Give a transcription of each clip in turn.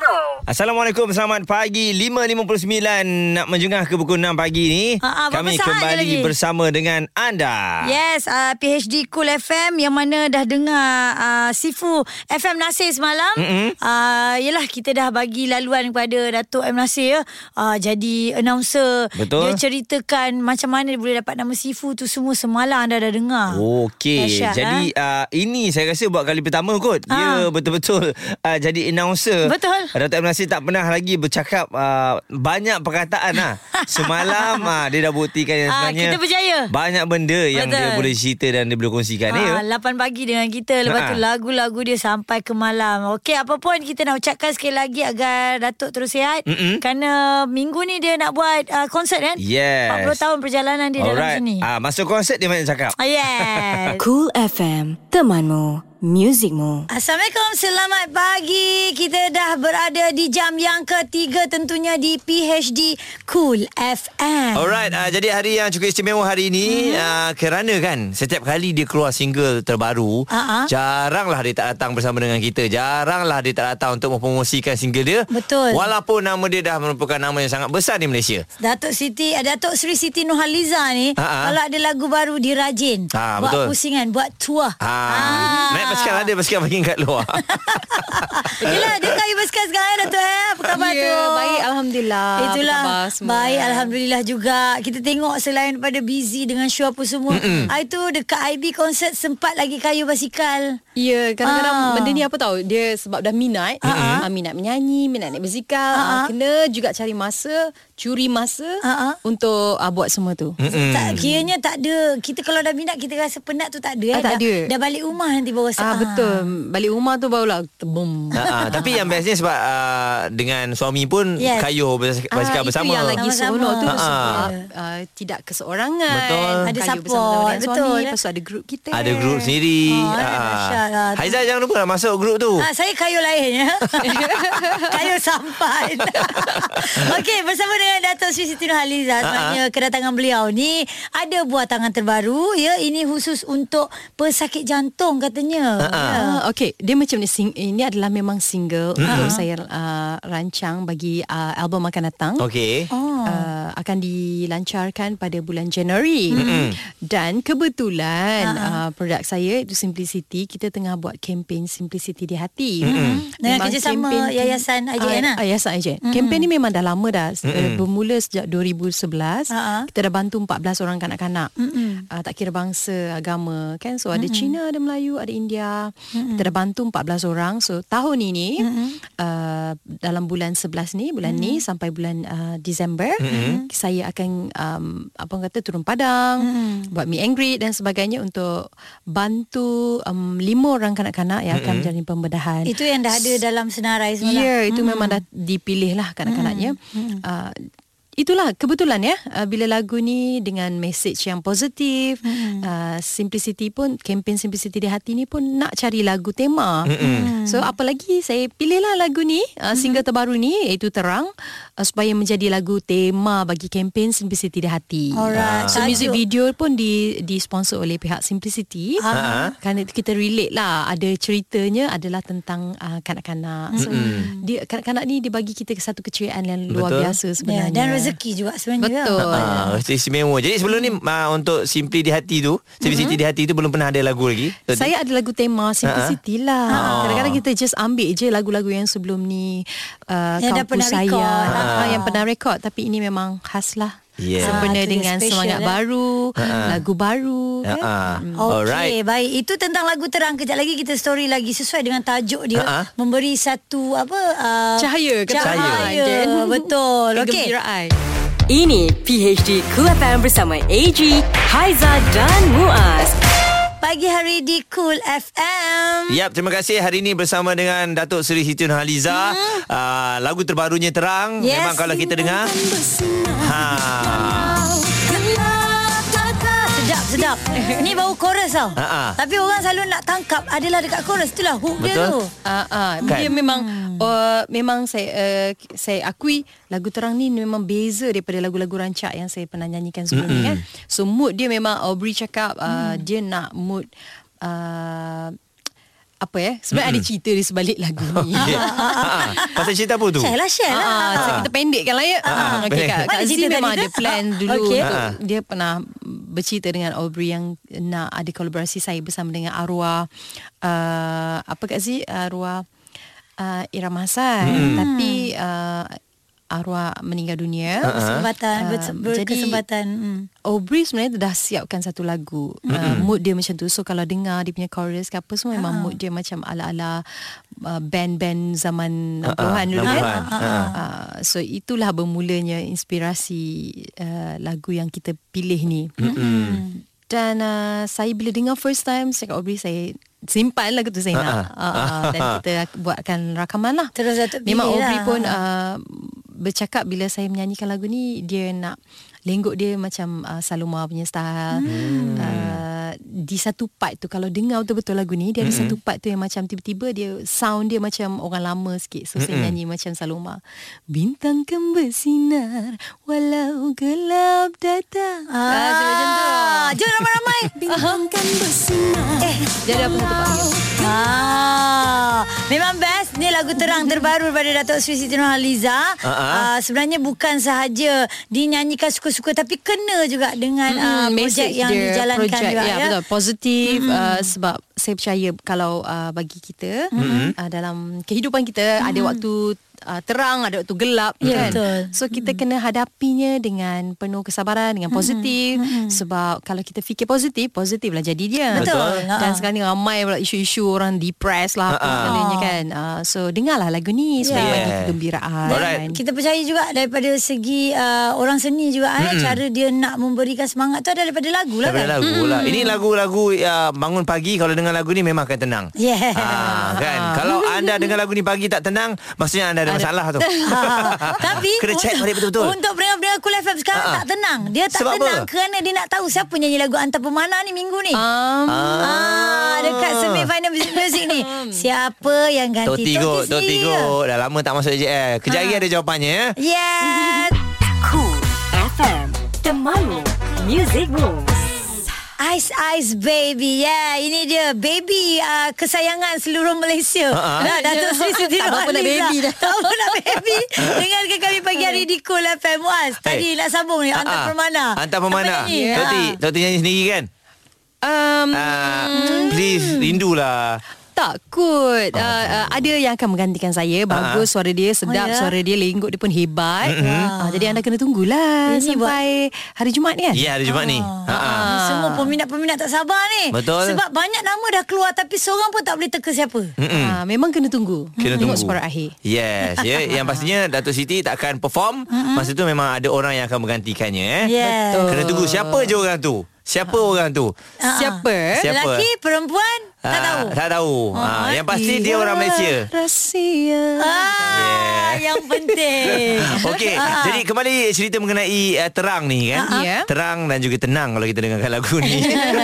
Assalamualaikum, selamat pagi 5.59 Nak menjengah ke pukul 6 pagi ni Ha, ha, berapa Kami kembali lagi? bersama dengan anda Yes, uh, PHD Cool FM yang mana dah dengar uh, Sifu FM Nasir semalam. Mm-mm. Uh, yelah, kita dah bagi laluan kepada Datuk M. Nasir. Uh, jadi announcer. Betul. Dia ceritakan macam mana dia boleh dapat nama Sifu tu semua semalam anda dah dengar. Okey, jadi uh, ini saya rasa buat kali pertama kot Dia Ha. betul-betul uh, jadi announcer Betul. Datuk M. Nasir tak pernah lagi bercakap uh, Banyak perkataan lah Semalam uh, dia dah buktikan yang Ah, sebenarnya kita berjaya. Banyak benda yang Betul. dia boleh cerita dan dia boleh kongsikan ya. Ah, 8 pagi dengan kita Lepas tu Ha. lagu-lagu dia sampai ke malam Okey apa pun kita nak ucapkan sekali lagi Agar Datuk terus sihat Mm-mm. Kerana minggu ni dia nak buat uh, konsert kan Yes 40 tahun perjalanan dia dalam Alright. sini Ah, masuk konsert dia banyak cakap. Ah, Yes Cool FM, temanmu, muzikmu. Assalamualaikum, selamat pagi. Kita dah berada di jam yang ketiga tentunya di PHD Cool FM. Alright, uh, jadi hari yang cukup istimewa hari ini mm-hmm. uh, kerana kan setiap kali dia keluar single terbaru, ah. jaranglah dia tak datang bersama dengan kita. Jaranglah dia tak datang untuk mempromosikan single dia. Betul. Walaupun nama dia dah merupakan nama yang sangat besar di Malaysia. Datuk Siti, eh, Datuk Sri Siti Nurhaliza ni, ah. kalau ada lagu baru dia rajin. Ah, buat betul. pusingan, buat tour. Ha, naik basikal ada basikal bagi kat luar. Yelah, dia kayu basikal sekarang Datuk eh. Apa khabar Ya, tu? baik Alhamdulillah. Itulah Apa khabar semua? Baik Alhamdulillah juga Kita tengok selain daripada busy Dengan show apa semua mm Itu dekat IB concert Sempat lagi kayu basikal Ya, kadang-kadang Ah. benda ni apa tahu Dia sebab dah minat Ah, ah. uh Minat menyanyi Minat naik basikal Ah, ah. uh Kena juga cari masa Curi masa Ah, ah. Untuk uh, buat semua tu Mm-mm. tak, Kiranya tak ada Kita kalau dah minat Kita rasa penat tu tak ada eh. Ah, tak dah, ada. dah balik rumah nanti baru rasa Ah Betul Balik rumah tu barulah Tebum ha, tapi yang bestnya sebab uh, dengan suami pun Yes. kayuh bas- basikal Ah, bersama. Itu yang lagi seronok tu Ah, ah. sebab uh, Tidak keseorangan Betul. Ada support, betul, suami eh. Lepas tu ada grup kita Ada grup sendiri. Oh, lah. Haizal jangan lupa masuk grup tu. Ah, saya kayu lain ya. kayu sampan. Okey, bersama dengan Datuk Sri Siti Nurhaliza sebenarnya kedatangan beliau ni ada buah tangan terbaru ya. Ini khusus untuk pesakit jantung katanya. Ya. Ah, okay, dia macam ni. Sing, ini adalah memang single mm-hmm. untuk saya uh, rancang bagi uh, album akan datang. Okey. Oh. Uh, akan dilancarkan pada bulan Januari mm-hmm. dan kebetulan Ha, uh, produk saya itu Simplicity kita tengah buat kempen Simplicity di hati Dengan mm-hmm. kerjasama Yayasan IJN lah? uh, Yayasan IJN mm-hmm. kempen ni memang dah lama dah mm-hmm. Bermula sejak 2011 Ha, ha. kita dah bantu 14 orang kanak-kanak mm-hmm. uh, tak kira bangsa agama kan so ada mm-hmm. Cina ada Melayu ada India mm-hmm. kita dah bantu 14 orang so tahun ini mm-hmm. uh, dalam bulan 11 ni bulan mm-hmm. ni sampai bulan uh, Disember mm-hmm. saya akan um, apa kata turun padang mm-hmm. buat meet and greet dan sebagainya untuk bantu um, lima orang kanak-kanak yang akan menjalani pembedahan Itu yang dah ada dalam senarai semalam. Ya, yeah, itu memang dah dipilih lah kanak-kanaknya. Uh, itulah kebetulan ya uh, bila lagu ni dengan message yang positif hmm. uh, simplicity pun kempen simplicity di hati ni pun nak cari lagu tema hmm. so apalagi saya pilihlah lagu ni uh, single terbaru ni iaitu terang uh, supaya menjadi lagu tema bagi kempen simplicity di hati Alright. so music video pun di di sponsor oleh pihak simplicity Ah. kerana kita relate lah ada ceritanya adalah tentang uh, kanak-kanak so dia kanak-kanak ni dia bagi kita satu keceriaan yang luar Betul. biasa Ya, sebenarnya dan rezeki juga sebenarnya. Betul. Ah, istimewa. Jadi sebelum ni uh, untuk Simply di hati tu, Simplicity di hati tu belum pernah ada lagu lagi. Betul? Saya ada lagu tema Simplicity lah. Ah. Kadang-kadang kita just ambil je lagu-lagu yang sebelum ni uh, Yang dah kampus pernah saya record. Ah, yang pernah rekod tapi ini memang khas lah. Yeah. Sempena Ah, dengan special, semangat eh. baru, lagu baru. Ah, kan? Okey, Alright. baik. Itu tentang lagu terang. Kejap lagi kita story lagi sesuai dengan tajuk dia. Ha-ha. Memberi satu apa? Uh, Cahaya ke Cahaya. Cahaya. Cahaya. Betul. Okey. Kegembiraan. Ini PHD Cool FM bersama AG, Haiza dan Muaz. Pagi hari di Cool FM. Yap, terima kasih hari ini bersama dengan Datuk Seri Siti Nurhaliza. Hmm. Uh, lagu terbarunya Terang. Yes. Memang kalau kita dengar. Ha. Sedap. Ni baru chorus tau. Ha-ha. Tapi orang selalu nak tangkap adalah dekat chorus. Itulah hook dia Betul. tu. Ah, ah, Kan? Dia memang Uh, memang saya uh, saya akui lagu terang ni memang beza daripada lagu-lagu rancak yang saya pernah nyanyikan sebelum mm-hmm. ni kan. So mood dia memang Aubrey cakap uh, mm. dia nak mood uh, apa ya? Sebenarnya mm-hmm. ada cerita di sebalik lagu ni. Okay. ha, pasal cerita apa tu? Share lah, share lah. Ah, so kita pendekkan lah ya. Ah, okay, Kak, Kak Z memang ada plan dulu. Okay. Untuk, dia pernah bercerita dengan Aubrey yang nak ada kolaborasi saya bersama dengan arwah uh, apa Kak Z? Arwah uh, Irama Hassan. Hmm. Tapi uh, arwah meninggal dunia. Uh-huh. Kesempatan uh, berkesempatan. Jadi, hmm. Aubrey sebenarnya dah siapkan satu lagu. Uh, mm-hmm. mood dia macam tu. So kalau dengar dia punya chorus ke apa semua uh-huh. memang mood dia macam ala-ala uh, band-band zaman uh-huh. 60-an dulu kan. Uh-huh. Uh, so itulah bermulanya inspirasi uh, lagu yang kita pilih ni. Mm-hmm. Dan uh, saya bila dengar first time saya kat Aubrey saya simpan lagu tu saya uh-huh. nak. Uh, uh, dan kita buatkan rakaman lah. Terus Datuk Memang Aubrey lah. pun uh, bercakap bila saya menyanyikan lagu ni dia nak lenggok dia macam uh, Saloma punya style. Hmm. Uh, di satu part tu kalau dengar betul-betul lagu ni dia ada hmm. satu part tu yang macam tiba-tiba dia sound dia macam orang lama sikit. So hmm. saya nyanyi macam Saloma. Bintang kan bersinar walau gelap datang. Ah, ah macam tu. Jom ramai-ramai. Bintang kan bersinar. Eh, jadi apa satu part? Ah, memang best. Ni lagu terang terbaru daripada Datuk Sri Siti Nurhaliza. Uh-huh. Uh, sebenarnya bukan sahaja dinyanyikan suka-suka tapi kena juga dengan hmm, uh, projek yang dia, dijalankan project, juga ya. ya. Betul, positif hmm. uh, sebab saya percaya kalau uh, bagi kita hmm. uh, dalam kehidupan kita hmm. ada waktu uh, terang ada waktu gelap ya, kan betul. so kita mm-hmm. kena hadapinya dengan penuh kesabaran dengan positif mm-hmm. sebab kalau kita fikir positif positif lah jadi dia betul dan sekarang ni ramai pula isu-isu orang depressed lah apa segalanya kan uh, so dengarlah lagu ni supaya yeah. bagi kegembiraan Alright. kita percaya juga daripada segi uh, orang seni juga mm-hmm. eh, cara dia nak memberikan semangat tu ada daripada lagu lah daripada kan lagu mm-hmm. lah ini lagu-lagu uh, bangun pagi kalau dengar lagu ni memang akan tenang yeah. uh, kan kalau anda dengar lagu ni pagi tak tenang maksudnya anda ada, masalah tu. Ha, Tapi Kena check balik betul-betul. Untuk pendengar-pendengar Cool FM sekarang ha. Tak tenang. Dia tak Sebab tenang apa? Kerana dia nak tahu Siapa nyanyi lagu Antar Pemana ni Minggu ni. Um, ah. ah, Dekat semi final music, music ni. Siapa yang ganti? Tok Tigo Tok Tigo. Dah lama tak masuk JL Kejap lagi ha. ada jawapannya ya? Yeah Cool FM Temanmu Music Rules Ice Ice Baby. Yeah Ini dia. Baby uh, Kesayangan seluruh Malaysia. Uh-huh. nah, Datuk Sri Siti Tak apa nak baby dah. Tak apa nak baby. Dengarkan kami pagi hari di Cool FM Was Tadi hey. nak sambung ni Antar uh-huh. Permana. Antar Permana. Toti Toti nyanyi sendiri kan? Um, uh, please rindulah takut uh, uh, ada yang akan menggantikan saya bagus uh-huh. suara dia sedap oh, yeah. suara dia lenggok dia pun hebat uh-huh. uh, jadi anda kena tunggulah Ini sampai buat... hari Jumaat ni kan ya yeah, hari Jumaat uh. ni uh-huh. semua peminat-peminat tak sabar ni betul sebab banyak nama dah keluar tapi seorang pun tak boleh teka siapa uh, memang kena tunggu kena tunggu tengok separuh akhir yes yeah. yang pastinya Datuk Siti tak akan perform uh-huh. masa tu memang ada orang yang akan menggantikannya eh yeah. betul kena tunggu siapa je orang tu Siapa uh. orang tu? Siapa? Siapa? Lelaki, perempuan? Tak ah, tahu. Tak tahu. Oh, ha, yang pasti dia orang Malaysia. Rahsia. Ah, yeah. yang penting. Okey, ah. jadi kembali cerita mengenai uh, terang ni kan. Ah. Yeah. Terang dan juga tenang kalau kita dengarkan lagu ni.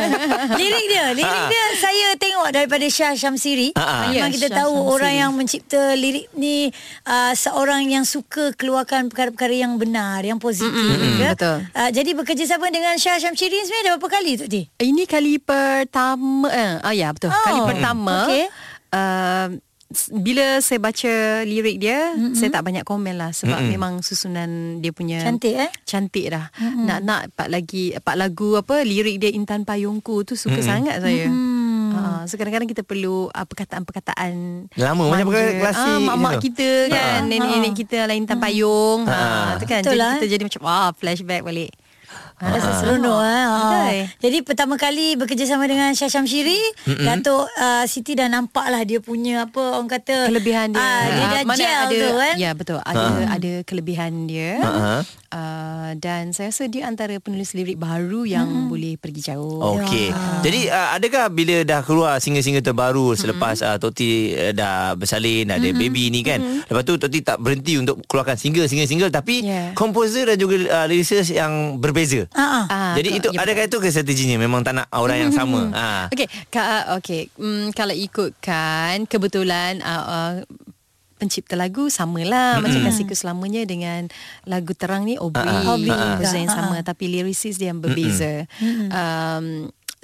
lirik dia, lirik ah. dia saya tengok daripada Syah Syamsiri. Ah. Memang yeah, kita Syah tahu Syamsiri. orang yang mencipta lirik ni uh, seorang yang suka keluarkan perkara-perkara yang benar, yang positif. Mm-hmm. Ya? Betul. Uh, jadi bekerjasama dengan Syah Syamsiri sebenarnya dah berapa kali tu? Ini kali pertama. Eh, oh ya, betul betul. Oh, Kali pertama okay. uh, bila saya baca lirik dia, mm-hmm. saya tak banyak komen lah sebab mm-hmm. memang susunan dia punya cantik eh. Cantik dah. Mm-hmm. Nak nak part lagi part lagu apa lirik dia Intan Payungku tu suka mm-hmm. sangat saya. Mm-hmm. Uh, so kadang-kadang kita perlu uh, perkataan-perkataan lama macam perkataan klasik uh, mak-mak gitu. kita kan uh, nenek-nenek kita lah Intan Payung uh, uh, tu kan jadi lah. kita jadi macam wah flashback balik Ha, rasa seronok eh. Ha. Jadi pertama kali bekerjasama dengan Syah Syamshiri, mm-hmm. Datuk uh, Siti dah nampak lah dia punya apa orang kata kelebihan dia. Uh, dia dah Mana gel ada, tu kan. Ya betul. Ada uh. ada kelebihan dia. Uh-huh. Uh, dan saya rasa dia antara penulis lirik baru yang hmm. boleh pergi jauh. Okey. Ya. Jadi uh, adakah bila dah keluar single-single terbaru selepas uh, Toti uh, dah bersalin, ada hmm. baby ni kan. Hmm. Lepas tu Toti tak berhenti untuk keluarkan single-single-single tapi yeah. komposer dan juga uh, lyricist yang berbeza. Uh-huh. Uh, Jadi itu ya, adakah itu ke strateginya memang tak nak orang yang sama? Hmm. Uh. Okey, ka, okey. Um, kalau ikutkan kebetulan uh, uh, pencipta lagu samalah mm-hmm. macam kasihku selamanya dengan lagu terang ni Aubrey, Uh-uh. Aubrey uh, juga. yang sama Uh-uh. tapi lyricist dia yang berbeza. Mm-hmm. Um,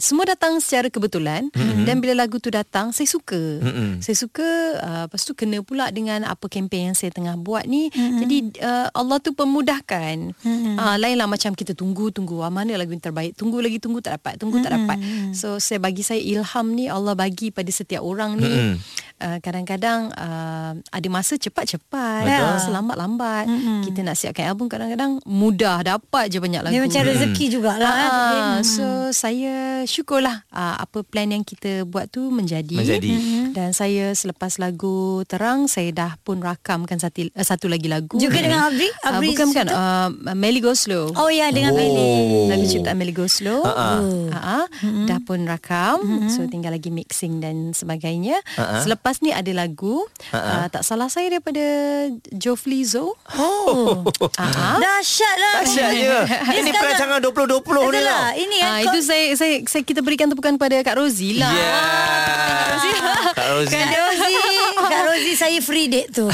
semua datang secara kebetulan mm-hmm. dan bila lagu tu datang saya suka. Mm-hmm. Saya suka uh, lepas tu kena pula dengan apa kempen yang saya tengah buat ni. Mm-hmm. Jadi uh, Allah tu pemudahkan. Mm-hmm. Uh, lainlah macam kita tunggu tunggu ah, mana lagu yang terbaik. Tunggu lagi tunggu tak dapat, tunggu mm-hmm. tak dapat. So saya bagi saya ilham ni Allah bagi pada setiap orang ni. Mm-hmm. Uh, kadang-kadang uh, ada masa cepat-cepat, Betul. selamat lambat. Mm-hmm. Kita nak siapkan album kadang-kadang mudah dapat je banyak lagu. Dia macam rezeki jugalah. Ah, kan. so saya syukurlah uh, apa plan yang kita buat tu menjadi. Menjadi. Dan saya selepas lagu terang saya dah pun rakamkan satu uh, satu lagi lagu. Juga dengan Abri? Uh, Abri bukan bukan situ? uh, Melly Go Slow. Oh ya dengan Oh. Melly. Lagu ciptaan Melly Go Slow. Ha-ha. Uh-huh. Mm-hmm. Dah pun rakam. Mm-hmm. So tinggal lagi mixing dan sebagainya. Ha-ha. Selepas ni ada lagu. Uh, tak salah saya daripada Joe Flizzo. Oh. Uh-huh. Dahsyat lah. Dahsyatnya. Ini perancangan 2020 ni lah. lah. Ini Ah, yang itu saya, saya saya kita berikan tepukan kepada Kak Rozi lah. Yeah. Kak Rozi. Kak Rozi Kak Rozi saya free date tu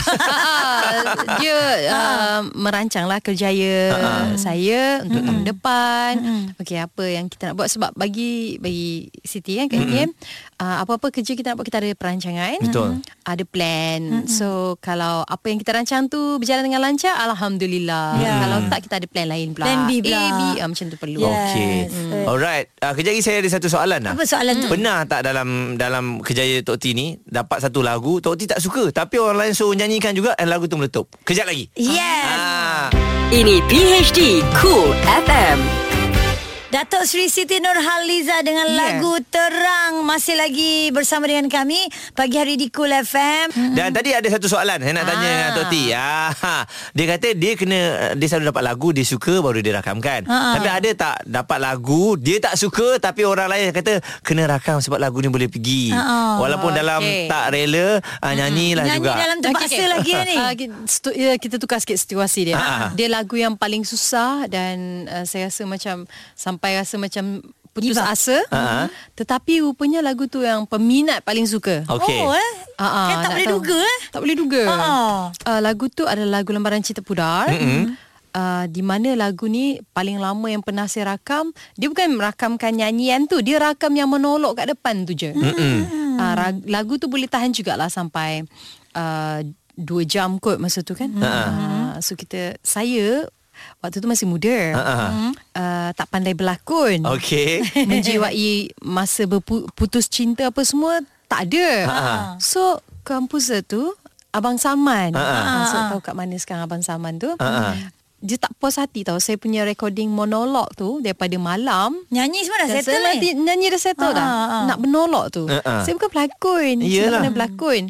dia uh, merancanglah kerjaya saya untuk tahun depan. Okey, apa yang kita nak buat sebab bagi bagi Siti kan kat IKM, uh, apa-apa kerja kita nak buat kita ada perancangan. Betul. Ada plan. So kalau apa yang kita rancang tu berjalan dengan lancar, alhamdulillah. Ya. Kalau tak kita ada plan lain pula. Plan B pula. A, B, ah, macam tu perlu. Ya. Okey. Yes. Alright. Uh, kejap lagi saya ada satu soalan lah. Apa soalan tu? Pernah tak dalam dalam kerjaya Tok T ni dapat satu lagu Tok T tak suka tapi orang lain suruh nyanyikan juga dan lagu tu meletup. Kejap lagi. Yes Ah. Ini PHD Cool FM. Datuk Sri Siti Nurhaliza dengan Ya. lagu Terang masih lagi bersama dengan kami pagi hari di Cool FM. Dan tadi ada satu soalan saya nak tanya Ah. dengan Tok T. Ah, dia kata dia kena dia selalu dapat lagu dia suka baru dia rakamkan. Ah. Tapi ada tak dapat lagu dia tak suka tapi orang lain kata kena rakam sebab lagu ni boleh pergi. Ah. Walaupun dalam Okey. tak rela ah, nyanyilah Nyanyi juga. dalam terpaksa lagi ni. Uh, stu, ya, kita tukar sikit situasi dia. Ah. Dia lagu yang paling susah dan uh, saya rasa macam sampai rasa macam putus Give asa. Ah. Tetapi rupanya lagu tu yang peminat paling suka. Okey. Oh eh. Ah, kan tak boleh tahu. duga eh. Tak boleh duga. Ah. Uh, lagu tu adalah lagu lembaran cinta pudar. Mm-hmm. Uh, di mana lagu ni paling lama yang pernah saya rakam dia bukan merakamkan nyanyian tu dia rakam yang monolog kat depan tu je mm-hmm. uh, lagu tu boleh tahan jugalah sampai uh, dua jam kot masa tu kan uh, so kita saya waktu tu masih muda Uh-uh. uh, tak pandai berlakon Okey. menjiwai masa berputus cinta apa semua tak ada. Ha. So komposer tu Abang Salman. Ha. Ha. So tahu kat mana sekarang Abang Salman tu? Ha. Dia tak puas hati tau Saya punya recording monolog tu Daripada malam Nyanyi semua dah settle saya ni. nanti nyanyi dah settle Ah, dah. ah, ah. Nak bernolog tu. Ah. Saya bukan pelakon. Saya Iyalah. tak pernah berlakon.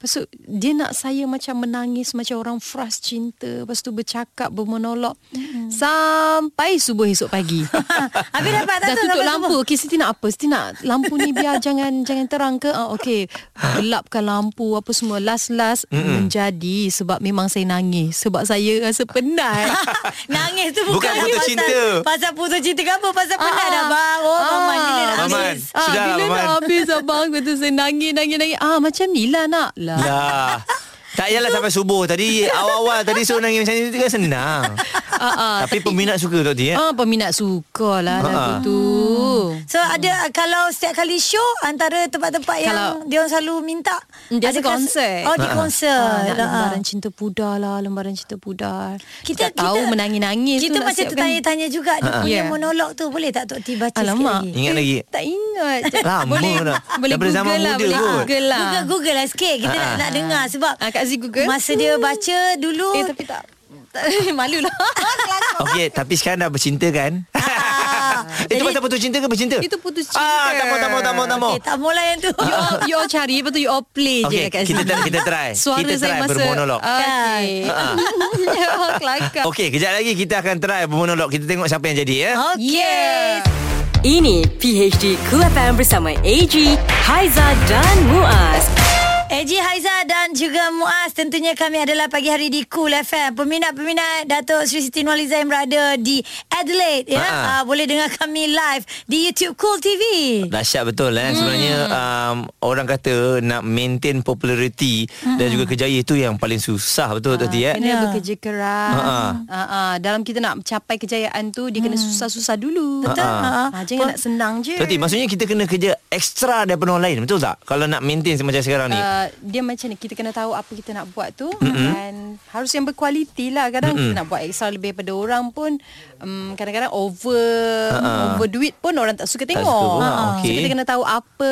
Lepas tu dia nak saya macam menangis macam orang frust cinta. Lepas tu bercakap bermonolog mm-hmm. sampai subuh esok pagi. Habis dapat tak Dah tu tutup lampu. Okey Siti nak apa? Siti nak lampu ni biar jangan jangan terang ke? Ah okey. Gelapkan lampu apa semua last-last menjadi sebab memang saya nangis sebab saya rasa penat. Nangis tu bukan, Bukan putus pasal, cinta. Pasal putus cinta ke apa Pasal penat Ah, dah bang Oh ah. Maman ni dia nak habis Ah, bila nak habis abang kata saya nangis nangis nangis. Ah macam ni lah nak. Lah. Lah. Tak payahlah sampai subuh Tadi awal-awal Tadi suruh nangis macam ni tu kan senang ah. Tapi peminat suka Tok T eh? Ah peminat suka lah lagu Ah. tu. So ada Kalau setiap kali show Antara tempat-tempat yang Kalau- Dia orang selalu minta Dia ada konsert. Oh di konsert Ah, nak Ah. lembaran cinta pudar lah Lembaran cinta pudar kita, Tak tahu menangis-nangis Kita tu masih siapkan. tertanya-tanya juga Dia punya Yeah. monolog tu Boleh tak Tok T baca sikit Alamak lagi Ingat lagi? Tak ingat Lama boleh, dah. Boleh Daripada Google zaman lah muda Boleh. Google lah Google, Google lah sikit Kita nak, nak dengar Sebab Ah, Kak Z Google Masa dia baca dulu Eh tapi tak, tak Malu lah Okey Tapi sekarang dah bercinta kan Ah. Itu Jadi- pasal putus cinta ke bercinta? Itu putus cinta Ah, tak mau, tak mau, tak mau, tak mau. Okay, tak mau lah yang tu You all, you all cari Lepas tu you all play Okey, je Kak Z kita try- kita try. Suara Kita saya try masa bermonolog. Okay Ah. Kelakar Okey, kejap lagi kita akan try bermonolog. Kita tengok siapa yang jadi ya. Okay Yes Ini PHD Cool FM bersama AG, Haiza dan Muaz. Eji Haiza dan juga Muaz Tentunya kami adalah pagi hari di Cool FM Peminat-peminat Datuk Sri Siti Nualiza yang berada di Adelaide ya? Uh, Boleh dengar kami live di YouTube Cool TV Dahsyat betul eh. Hmm. Sebenarnya um, orang kata nak maintain populariti hmm. dan juga kejayaan itu yang paling susah betul uh, Tati ya. Kena yeah. bekerja keras. Uh-huh. Uh-huh. Dalam kita nak capai kejayaan tu dia hmm. kena susah-susah dulu. Betul. Uh-huh. Uh, jangan Ber- nak senang je. Tati maksudnya kita kena kerja ekstra daripada orang lain betul tak? Kalau nak maintain macam sekarang ni. Uh, dia macam ni kita kena tahu apa kita nak buat tu mm-hmm. dan harus yang berkualiti lah kadang mm-hmm. kita nak buat ekstra lebih daripada orang pun um, kadang-kadang over uh-huh. over duit pun orang tak suka tengok tak suka uh-huh. okay. so kita kena tahu apa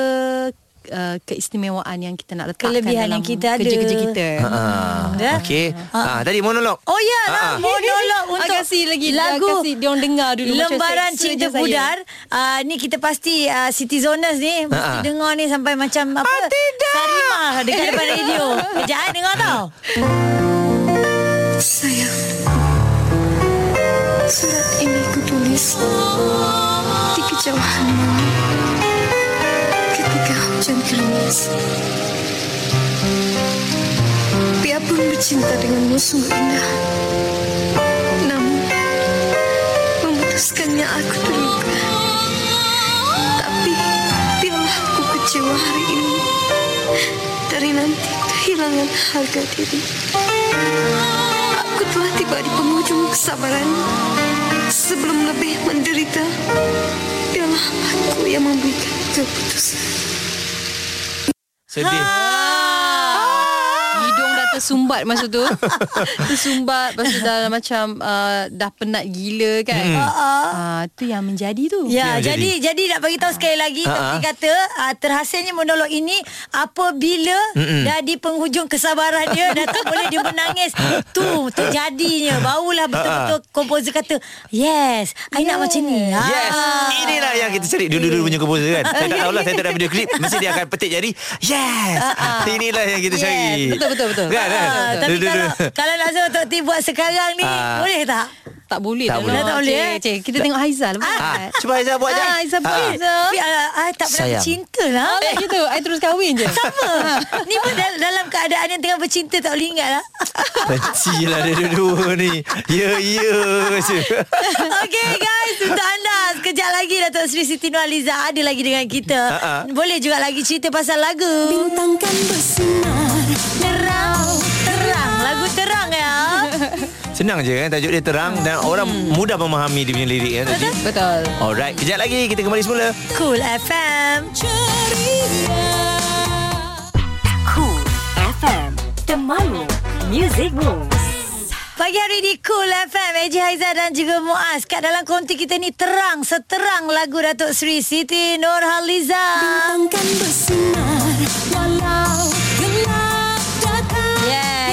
Uh, keistimewaan yang kita nak letakkan kelebihan dalam yang kita ada kerja-kerja kita. Ha. Hmm. Okey. Ha. ha. tadi monolog. Oh ya lah ha. monolog untuk kasi lagi lagu kasi dia orang dengar dulu lembaran cinta pudar. Uh, ni kita pasti uh, City Zoners ni ha. mesti dengar ni sampai macam apa? Ah, tidak. Sarimah dekat depan radio. Kejap eh dengar tau. Sayang. Surat ini kutulis di gerimis. Biarpun bercinta denganmu sungguh indah. Namun, memutuskannya aku terluka. Tapi, biarlah aku kecewa hari ini. Dari nanti kehilangan harga diri. Aku telah tiba di penghujung kesabaran. Sebelum lebih menderita, biarlah aku yang memberikan keputusan. Sedih. Tersumbat masa tu. tersumbat lepas tu dah macam uh, dah penat gila kan. Hmm. Uh, tu yang menjadi tu. Ya, yang jadi menjadi. jadi nak bagi tahu sekali lagi uh-huh. kata uh, terhasilnya monolog ini apabila Mm-mm. dah di penghujung kesabaran dia dah tak boleh dia menangis. tu tu jadinya. Barulah betul-betul uh-huh. komposer kata, "Yes, I yes. nak macam ni." Yes. Inilah yang kita cari dulu-dulu punya komposer kan. saya tak tahulah saya tak ada video klip mesti dia akan petik jari. Yes. Uh-huh. Inilah yang kita yes. cari. Betul betul betul. Kan, kan? Uh, tapi kalau kalau nak suruh Tok T buat sekarang ni uh, boleh tak? Tak boleh tak, boleh. tak boleh. Cik, cik. Kita tengok Haizal. Ah, cuba Haizal buat je. Ah, Haizal buat. Ah. Tapi ah, tak pernah bercinta lah. Ah, gitu. I terus kahwin je. Sama. Ni pun dalam keadaan yang tengah bercinta tak boleh ingat lah. Benci lah dia dua-dua ni. Ya, ya. okay guys. Untuk anda. Sekejap lagi Datuk Sri Siti Nualiza ada lagi dengan kita. Boleh juga lagi cerita pasal lagu. Bintangkan bersinar. Terang. Terang. Lagu terang ya. Senang je kan Tajuk dia terang Dan orang mudah memahami Dia punya lirik kan Betul. Betul. Alright Kejap lagi Kita kembali semula. Cool FM Cool FM Temanmu. Music Moves. Pagi hari di Cool FM Eji Haizah dan juga Muaz. Kat dalam konti kita ni Terang Seterang lagu Datuk Sri Siti Nurhaliza. Bintangkan bersinar Walau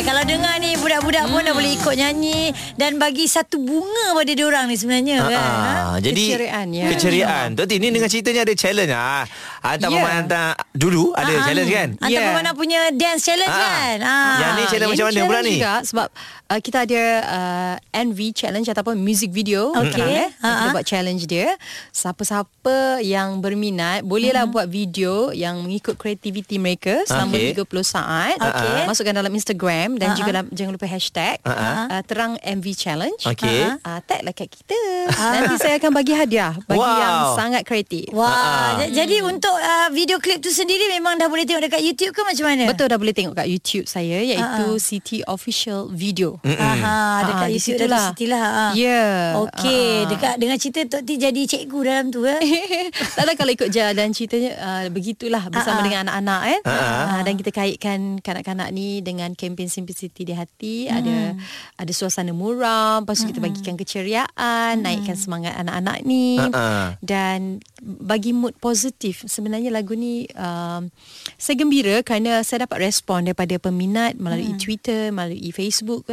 kalau dengar ni budak-budak hmm. pun dah boleh ikut nyanyi dan bagi satu bunga pada dia orang ni sebenarnya ha, kan. Ha? Jadi keceriaan ya. Keceriaan. Hmm. Tok ni dengan ceritanya ada challenge ah. Hantar yeah. hantar dulu ada ha, challenge kan? Hantar yeah. mana punya dance challenge ha. kan? Ha. Yang ni challenge macam mana pula ni? Juga sebab uh, kita ada uh, NV challenge ataupun music video. Okay. Ha. Kita buat challenge dia. Siapa-siapa yang berminat bolehlah hmm. buat video yang mengikut kreativiti mereka selama okay. 30 saat. Okay. Masukkan dalam Instagram dan uh-huh. juga jangan lupa hashtag uh-huh. uh, terang MV challenge. Okay. Uh, uh, tag lah kat kita. Uh-huh. Nanti saya akan bagi hadiah bagi wow. yang sangat kreatif. Wah. Wow. Uh-huh. Jadi hmm. untuk uh, video klip tu sendiri memang dah boleh tengok dekat YouTube ke macam mana? Betul dah boleh tengok kat YouTube saya iaitu uh-huh. City Official Video. Uh-huh. Uh-huh. Dekat uh-huh. YouTube lah. City lah. Uh. Ya. Yeah. Okey, uh-huh. dekat dengan cerita Tok T jadi cikgu dalam tu eh. tak ada kalau ikut jalan ceritanya uh, begitulah bersama uh-huh. dengan anak-anak eh. Uh-huh. Uh, dan kita kaitkan kanak-kanak ni dengan kempen simplicity di hati hmm. ada ada suasana muram lepas hmm. kita bagikan keceriaan hmm. naikkan semangat anak-anak ni uh-uh. dan bagi mood positif sebenarnya lagu ni um, saya gembira kerana saya dapat respon daripada peminat melalui hmm. Twitter melalui Facebook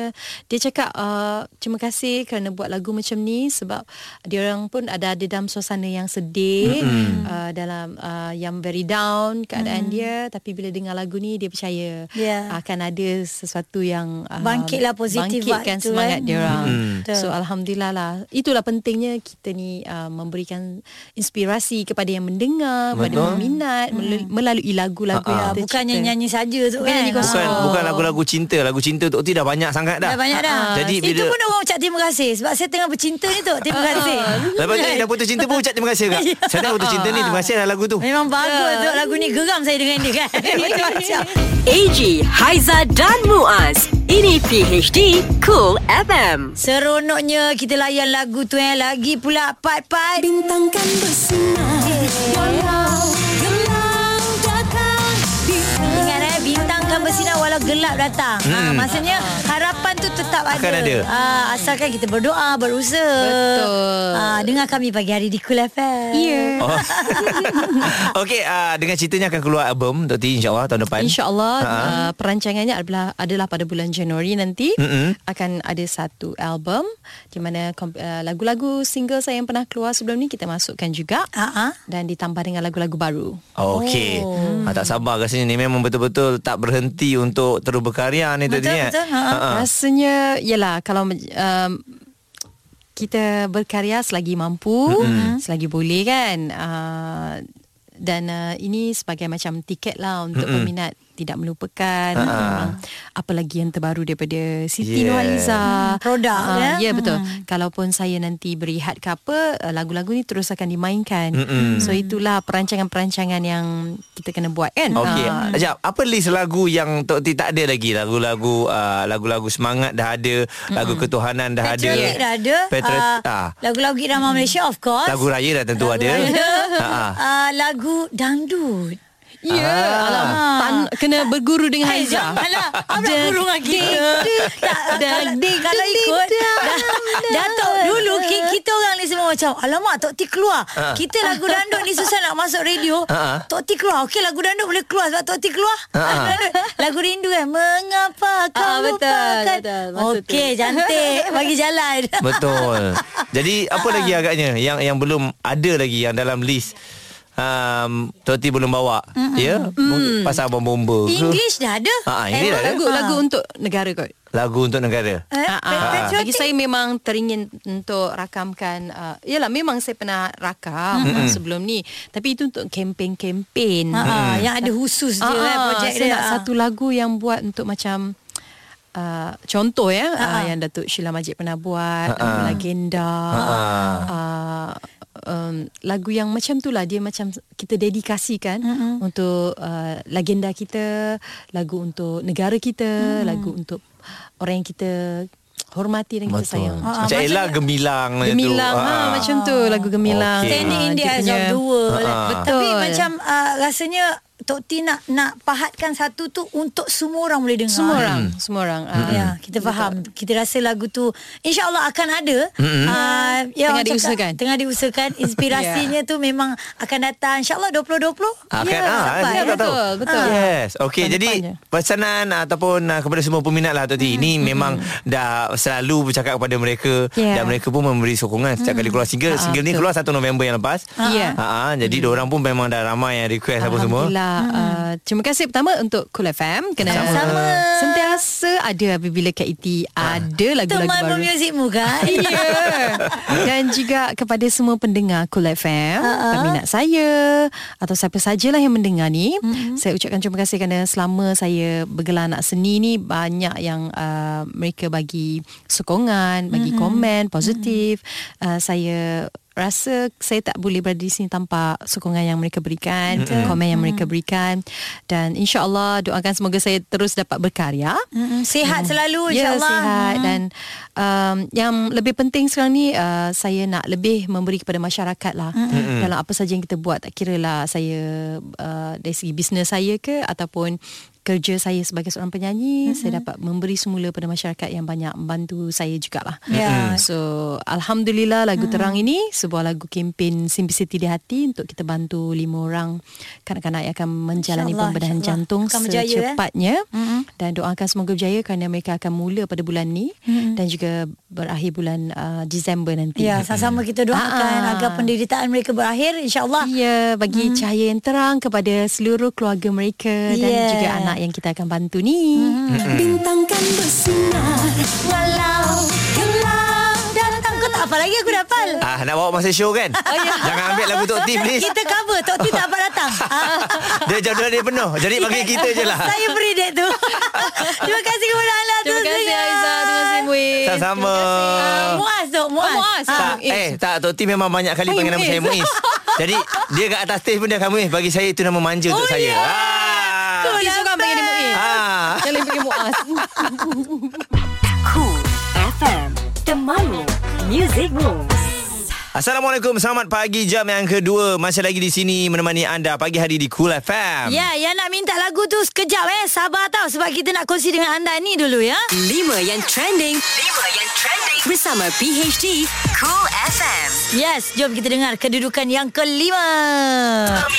dia cakap uh, terima kasih kerana buat lagu macam ni sebab dia orang pun ada ada dalam suasana yang sedih hmm. uh, dalam uh, yang very down keadaan hmm. dia tapi bila dengar lagu ni dia percaya yeah. akan ada sesuatu yang yang uh, bangkitlah positif bangkitkan waktu, semangat kan? dia orang. Hmm. So alhamdulillah lah. Itulah pentingnya kita ni uh, memberikan inspirasi inspirasi kepada yang mendengar, kepada Betul. peminat mel- melalui lagu-lagu Ah, yang kita Bukannya nyanyi saja tu Bukan kan. nyanyi kosong. Bukan bukan lagu-lagu cinta Lagu cinta Tok T dah banyak sangat dah Dah banyak dah. Jadi Itu bila pun orang ucap terima kasih sebab saya tengah bercinta ni tu. Terima kasih. Lepas tu dah putus cinta pun ucap terima kasih kak Saya dah putus cinta ni Terima kasih dah lagu tu Memang bagus tu lagu ni geram saya dengan dia kan. AG, Haiza dan Muaz. Ini PHD Cool FM. Seronoknya kita layan lagu tu eh lagi pula pat-pat. Bintang kan bersinar Walau gelap datang Ingat eh bintang kan bersinar walau gelap datang. Hmm. Ha, maksudnya harapan tetap ada. Akan ada. Ha, asalkan kita berdoa, berusaha. Betul. Ha, dengar kami pagi hari di Cool FM. Ya. Oh. Okey, uh, dengan ceritanya akan keluar album Tok T insyaAllah tahun depan. InsyaAllah Ha. uh, perancangannya adalah adalah pada bulan Januari nanti Mm-mm. akan ada satu album di mana uh, lagu-lagu single saya yang pernah keluar sebelum ni kita masukkan juga Ha ah. dan ditambah dengan lagu-lagu baru. Okey. Oh. Ha, tak sabar rasanya ni memang betul-betul tak berhenti untuk terus berkarya ni Tok T. Betul, eh. betul. Ha, ha. Ha. Rasanya yalah kalau um, kita berkarya selagi mampu, mm-hmm. selagi boleh kan. Uh, dan uh, ini sebagai macam tiket lah untuk mm-hmm. peminat tidak melupakan Ha. uh, apa lagi yang terbaru daripada Siti Yeah. Nurhaliza. Hmm, produk, Ah, ya. Ya betul. Hmm. Kalaupun saya nanti berehat ke apa, uh, lagu-lagu ni terus akan dimainkan. Mm-mm. So itulah perancangan-perancangan yang kita kena buat kan. Okey. Ah, Sekejap, apa list lagu yang Tok T tak ada lagi? Lagu-lagu uh, lagu-lagu semangat dah ada, lagu ketuhanan dah ada. Dah ada. Patriot, Ah, ah. Lagu-lagu irama Malaysia of course. Lagu raya dah tentu ada. Ha, ha. Ah, lagu dangdut. Ya, Ah. alamak. Tan, kena berguru dengan Hai, Haiza. janganlah. Apa nak guru dengan kita? Tak, kalau, ikut, dah, Datuk dulu ki- kita orang ni semua macam, alamak Tok T keluar. Ah. Kita lagu dandut ni susah nak masuk radio. Ah. Tok T keluar. Okey lagu dandut boleh keluar sebab Tok T keluar. Ah. Lagu rindu kan. Mengapa kau Ah, lupakan? Okey, cantik. Bagi jalan. Betul. Jadi apa lagi agaknya yang yang belum ada lagi yang dalam list um, Tok T belum bawa Ya Mungkin Pasal abang bomba English dah ada. Ah, ah, ini dah ada. Lagu lagu untuk negara kot. Lagu untuk negara Eh, Ah, ah. patriotic. Bagi saya memang teringin untuk rakamkan uh, Yalah memang saya pernah rakam mm-hmm. sebelum ni Tapi itu untuk kempen-kempen Ha, ha, yang ada khusus je eh, Ah, projek saya dia. nak satu lagu yang buat untuk macam uh, contoh ya Ha, ha. uh, yang Datuk Sheila Majid pernah buat Ha, ha. uh, legenda Ha, ha. uh, um, lagu yang macam tu lah dia macam kita dedikasikan mm-hmm. untuk uh, legenda kita lagu untuk negara kita mm. lagu untuk orang yang kita hormati dan kita Betul sayang Macam Ah, Ella gemilang macam tu. Gemilang ha, Ah. macam tu lagu gemilang Okey. Standing in Ah, the dia eyes of the world. Ha, ha. Tapi Betul. macam uh, rasanya Tok T nak nak pahatkan satu tu untuk semua orang boleh dengar. semua orang semua orang ah. Ya, kita faham. Kita rasa lagu tu insya-Allah akan ada. Mm-mm. Uh, Tengah orang cakap, diusahakan. Tengah diusahakan. Inspirasinya tu memang akan datang insya-Allah 2020. Akan Ya, ah, sampai. tahu. betul, betul. Yes. Okey, jadi depannya. pesanan ataupun uh, kepada semua peminat lah Tok T. Ini memang dah selalu bercakap kepada mereka Yeah. dan mereka pun memberi sokongan setiap kali keluar single. Ah, Single ni betul. keluar 1 November yang lepas. Ya. Ha ah, jadi orang pun memang dah ramai yang request apa semua. Alhamdulillah. Uh, terima kasih pertama untuk Cool FM kena Sama-sama. sentiasa ada apabila Kak Iti ada lagu-lagu Teman baru. memuzikmu kan? Ya. Dan juga kepada semua pendengar Cool FM, uh-huh. peminat saya atau siapa sajalah yang mendengar ni, uh-huh. saya ucapkan terima kasih kerana selama saya bergelar anak seni ni banyak yang uh, mereka bagi sokongan, bagi uh-huh. komen positif. Uh, saya rasa saya tak boleh berada di sini tanpa sokongan yang mereka berikan, mm-hmm. komen yang mereka berikan dan insya-Allah doakan semoga saya terus dapat berkarya. Mm-mm. Sihat selalu Ya insya-Allah. sihat dan um, yang lebih penting sekarang ni uh, saya nak lebih memberi kepada masyarakat lah mm-hmm. dalam apa saja yang kita buat tak kira lah saya uh, dari segi bisnes saya ke ataupun kerja saya sebagai seorang penyanyi mm-hmm. saya dapat memberi semula pada masyarakat yang banyak membantu saya jugalah. Ya. So alhamdulillah lagu mm-hmm. terang ini sebuah lagu kempen Simplicity di hati untuk kita bantu lima orang kanak-kanak yang akan menjalani InsyaAllah, pembedahan insyaAllah. jantung Akan berjaya, eh. secepatnya Mm-mm. dan doakan semoga berjaya kerana mereka akan mula pada bulan ni Mm-mm. dan juga berakhir bulan uh, Disember nanti. Ya, sama-sama kita doakan Ah. agar penderitaan mereka berakhir insya-Allah. Ya, bagi Mm-hmm. cahaya yang terang kepada seluruh keluarga mereka dan Yeah. juga anak yang kita akan bantu ni. Mm-hmm. Bintang kan bersinar Walau lagi aku dah hafal. Ah, nak bawa masa show kan? Oh, ya. Jangan ambil lagu Tok T please. Kita cover Tok T tak dapat datang. Dia jadual dia penuh. Jadi bagi kita je lah. Saya beri dek tu. Terima kasih kepada anda. Terima terus kasih dengar. Aiza Terima kasih Muiz Sama-sama. Ah, Muaz tu, Muaz. Oh, Muaz. Ah. Eh, tak Tok T memang banyak kali panggil nama saya Muiz. Jadi dia kat atas stage pun dia akan Muiz. Bagi saya itu nama manja untuk Oh, saya. ya. Ah. Dia seorang panggil dia Muiz Ah. Yang lain panggil Muaz Cool FM Temanmu Music Rules Assalamualaikum, selamat pagi jam yang kedua Masih lagi di sini menemani anda pagi hari di Cool FM Ya, yang nak minta lagu tu sekejap eh. Sabar tau sebab kita nak kongsi dengan anda ni dulu ya. 5 yang trending 5 yang trending Bersama PHD Cool FM Yes, jom kita dengar kedudukan yang kelima.